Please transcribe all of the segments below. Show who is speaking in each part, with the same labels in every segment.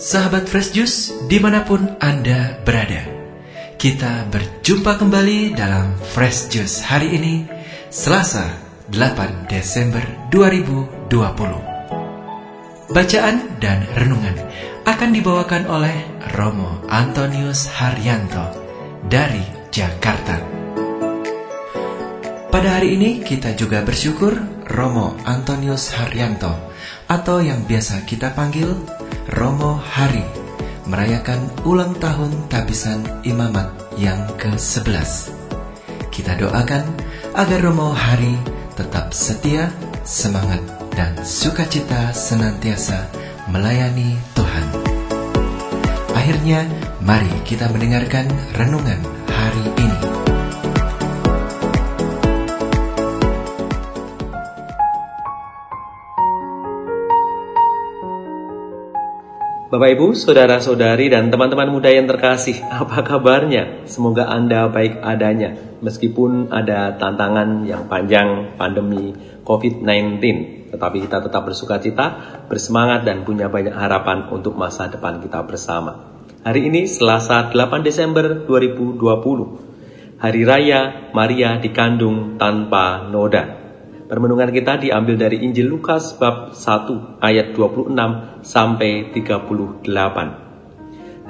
Speaker 1: Sahabat Fresh Juice di mana pun Anda berada. Kita berjumpa kembali dalam Fresh Juice hari ini Selasa 8 Desember 2020 Bacaan dan renungan akan dibawakan oleh Romo Antonius Haryanto dari Jakarta. Pada hari ini kita juga bersyukur Romo Antonius Haryanto atau yang biasa kita panggil Romo Hari merayakan ulang tahun tabisan imamat yang ke-11. Kita doakan agar Romo Hari tetap setia, semangat, dan sukacita senantiasa melayani Tuhan. Akhirnya, mari kita mendengarkan renungan
Speaker 2: Bapak Ibu, saudara-saudari dan teman-teman muda yang terkasih, apa kabarnya? Semoga Anda baik adanya meskipun ada tantangan yang panjang pandemi COVID-19. Tetapi kita tetap bersuka cita, bersemangat dan punya banyak harapan untuk masa depan kita bersama. Hari ini Selasa 8 Desember 2020. Hari Raya Maria dikandung tanpa noda. Permenungan kita diambil dari Injil Lukas bab 1 ayat 26 sampai 38.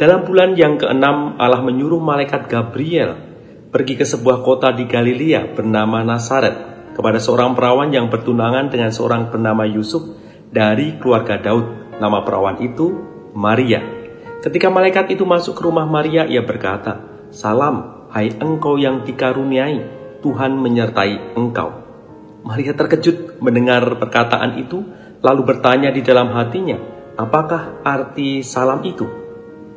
Speaker 2: Dalam bulan yang keenam Allah menyuruh malaikat Gabriel pergi ke sebuah kota di Galilea bernama Nazaret kepada seorang perawan yang bertunangan dengan seorang bernama Yusuf dari keluarga Daud. Nama perawan itu Maria. Ketika malaikat itu masuk ke rumah Maria, ia berkata, "Salam, hai engkau yang dikaruniai, Tuhan menyertai engkau." Maria terkejut mendengar perkataan itu, lalu bertanya di dalam hatinya, "Apakah arti salam itu?"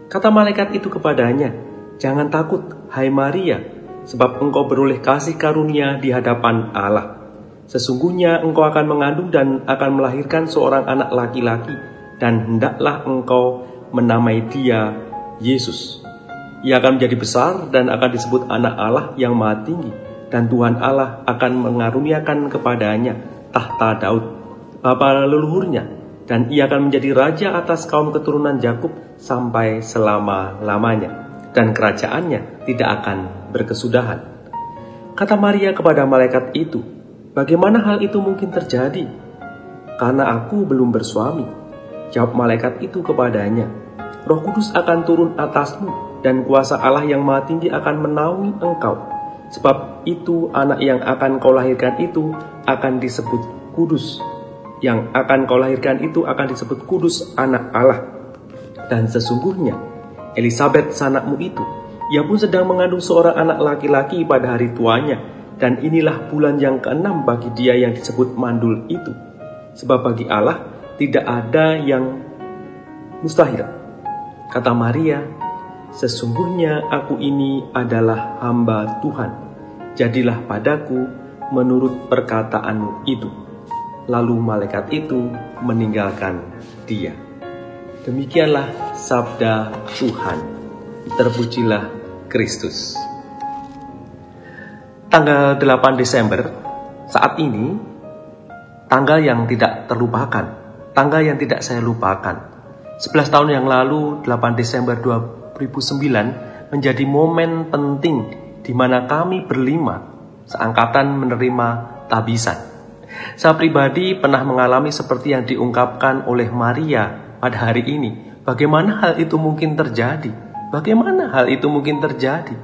Speaker 2: Kata malaikat itu kepadanya, "Jangan takut, hai Maria, sebab engkau beroleh kasih karunia di hadapan Allah. Sesungguhnya engkau akan mengandung dan akan melahirkan seorang anak laki-laki, dan hendaklah engkau menamai dia Yesus. Ia akan menjadi besar dan akan disebut Anak Allah yang Maha Tinggi." Dan Tuhan Allah akan mengaruniakan kepadanya tahta Daud, bapa leluhurnya, dan ia akan menjadi raja atas kaum keturunan Yakub sampai selama-lamanya, dan kerajaannya tidak akan berkesudahan. Kata Maria kepada malaikat itu, "Bagaimana hal itu mungkin terjadi? Karena aku belum bersuami." Jawab malaikat itu kepadanya, "Roh Kudus akan turun atasmu, dan kuasa Allah yang Maha Tinggi akan menaungi engkau." Sebab itu anak yang akan kau lahirkan itu akan disebut kudus. Yang akan kau lahirkan itu akan disebut kudus anak Allah. Dan sesungguhnya Elizabeth sanakmu itu, ia pun sedang mengandung seorang anak laki-laki pada hari tuanya. Dan inilah bulan yang keenam bagi dia yang disebut mandul itu. Sebab bagi Allah tidak ada yang mustahil. Kata Maria, Sesungguhnya aku ini adalah hamba Tuhan. Jadilah padaku menurut perkataanmu itu. Lalu malaikat itu meninggalkan dia. Demikianlah sabda Tuhan. Terpujilah Kristus. Tanggal 8 Desember saat ini tanggal yang tidak terlupakan, tanggal yang tidak saya lupakan. 11 tahun yang lalu 8 Desember 20 2009 menjadi momen penting di mana kami berlima seangkatan menerima tabisan. Saya pribadi pernah mengalami seperti yang diungkapkan oleh Maria pada hari ini. Bagaimana hal itu mungkin terjadi? Bagaimana hal itu mungkin terjadi?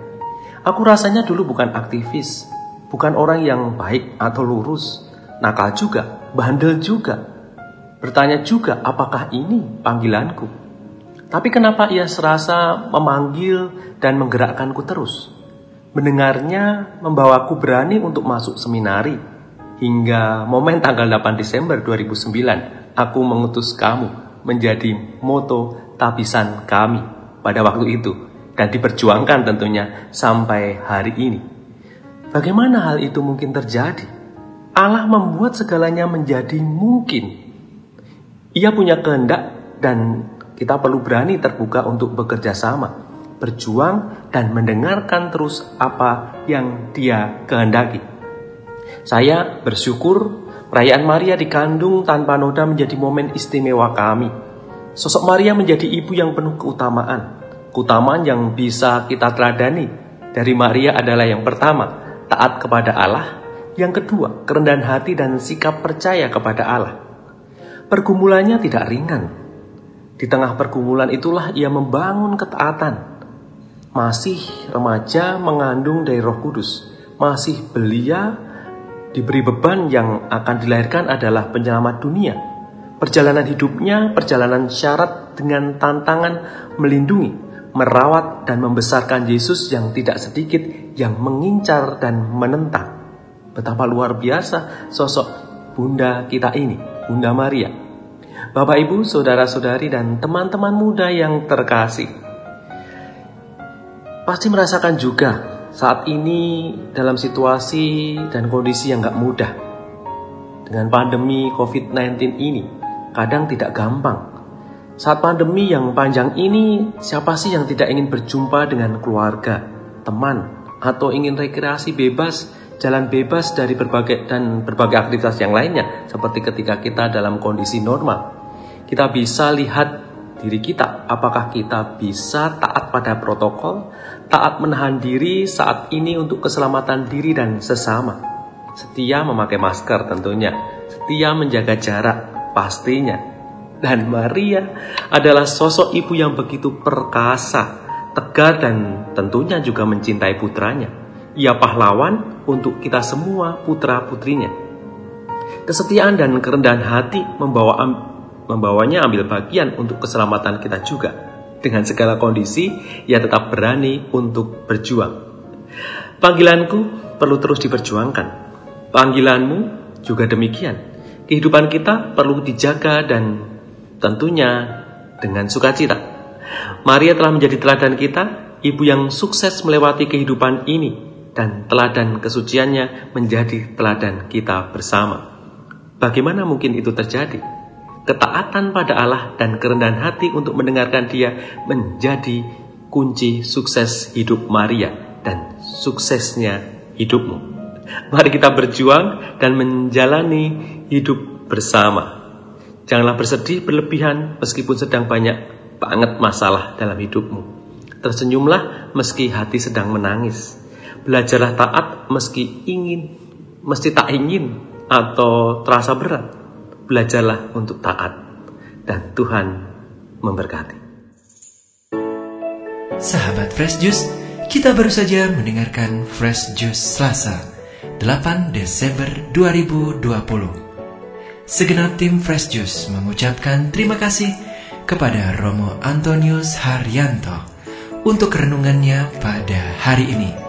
Speaker 2: Aku rasanya dulu bukan aktivis, bukan orang yang baik atau lurus, nakal juga, bandel juga. Bertanya juga, apakah ini panggilanku? Tapi kenapa ia serasa memanggil dan menggerakkanku terus? Mendengarnya membawaku berani untuk masuk seminari. Hingga momen tanggal 8 Desember 2009, aku mengutus kamu menjadi moto tabisan kami pada waktu itu. Dan diperjuangkan tentunya sampai hari ini. Bagaimana hal itu mungkin terjadi? Allah membuat segalanya menjadi mungkin. Ia punya kehendak dan kita perlu berani terbuka untuk bekerja sama, berjuang, dan mendengarkan terus apa yang Dia kehendaki. Saya bersyukur perayaan Maria dikandung tanpa noda menjadi momen istimewa kami. Sosok Maria menjadi ibu yang penuh keutamaan. Keutamaan yang bisa kita teladani dari Maria adalah yang pertama, taat kepada Allah. Yang kedua, kerendahan hati dan sikap percaya kepada Allah. Pergumulannya tidak ringan. Di tengah pergumulan itulah ia membangun ketaatan. Masih remaja mengandung dari roh kudus. Masih belia diberi beban yang akan dilahirkan adalah penyelamat dunia. Perjalanan hidupnya, perjalanan syarat dengan tantangan melindungi, merawat dan membesarkan Yesus yang tidak sedikit yang mengincar dan menentang. Betapa luar biasa sosok Bunda kita ini, Bunda Maria. Bapak Ibu, saudara-saudari dan teman-teman muda yang terkasih. Pasti merasakan juga saat ini dalam situasi dan kondisi yang gak mudah. Dengan pandemi COVID-19 ini, kadang tidak gampang. Saat pandemi yang panjang ini, siapa sih yang tidak ingin berjumpa dengan keluarga, teman, atau ingin rekreasi bebas, jalan bebas dari berbagai dan berbagai aktivitas yang lainnya, seperti ketika kita dalam kondisi normal. Kita bisa lihat diri kita, apakah kita bisa taat pada protokol, taat menahan diri saat ini untuk keselamatan diri dan sesama. Setia memakai masker tentunya, setia menjaga jarak pastinya, dan Maria adalah sosok ibu yang begitu perkasa, tegar dan tentunya juga mencintai putranya. Ia pahlawan untuk kita semua putra-putrinya. Kesetiaan dan kerendahan hati membawa membawanya ambil bagian untuk keselamatan kita juga. Dengan segala kondisi, ia tetap berani untuk berjuang. Panggilanku perlu terus diperjuangkan. Panggilanmu juga demikian. Kehidupan kita perlu dijaga dan tentunya dengan sukacita. Maria telah menjadi teladan kita, ibu yang sukses melewati kehidupan ini, dan teladan kesuciannya menjadi teladan kita bersama. Bagaimana mungkin itu terjadi? Ketaatan pada Allah dan kerendahan hati untuk mendengarkan Dia menjadi kunci sukses hidup Maria dan suksesnya hidupmu. Mari kita berjuang dan menjalani hidup bersama. Janganlah bersedih berlebihan meskipun sedang banyak banget masalah dalam hidupmu. Tersenyumlah meski hati sedang menangis. Belajarlah taat meski ingin, mesti tak ingin atau terasa berat. Belajarlah untuk taat dan Tuhan memberkati.
Speaker 1: Sahabat Fresh Juice, kita baru saja mendengarkan Fresh Juice Selasa, 8 Desember 2020. Segenap tim Fresh Juice mengucapkan terima kasih kepada Romo Antonius Haryanto untuk renungannya pada hari ini.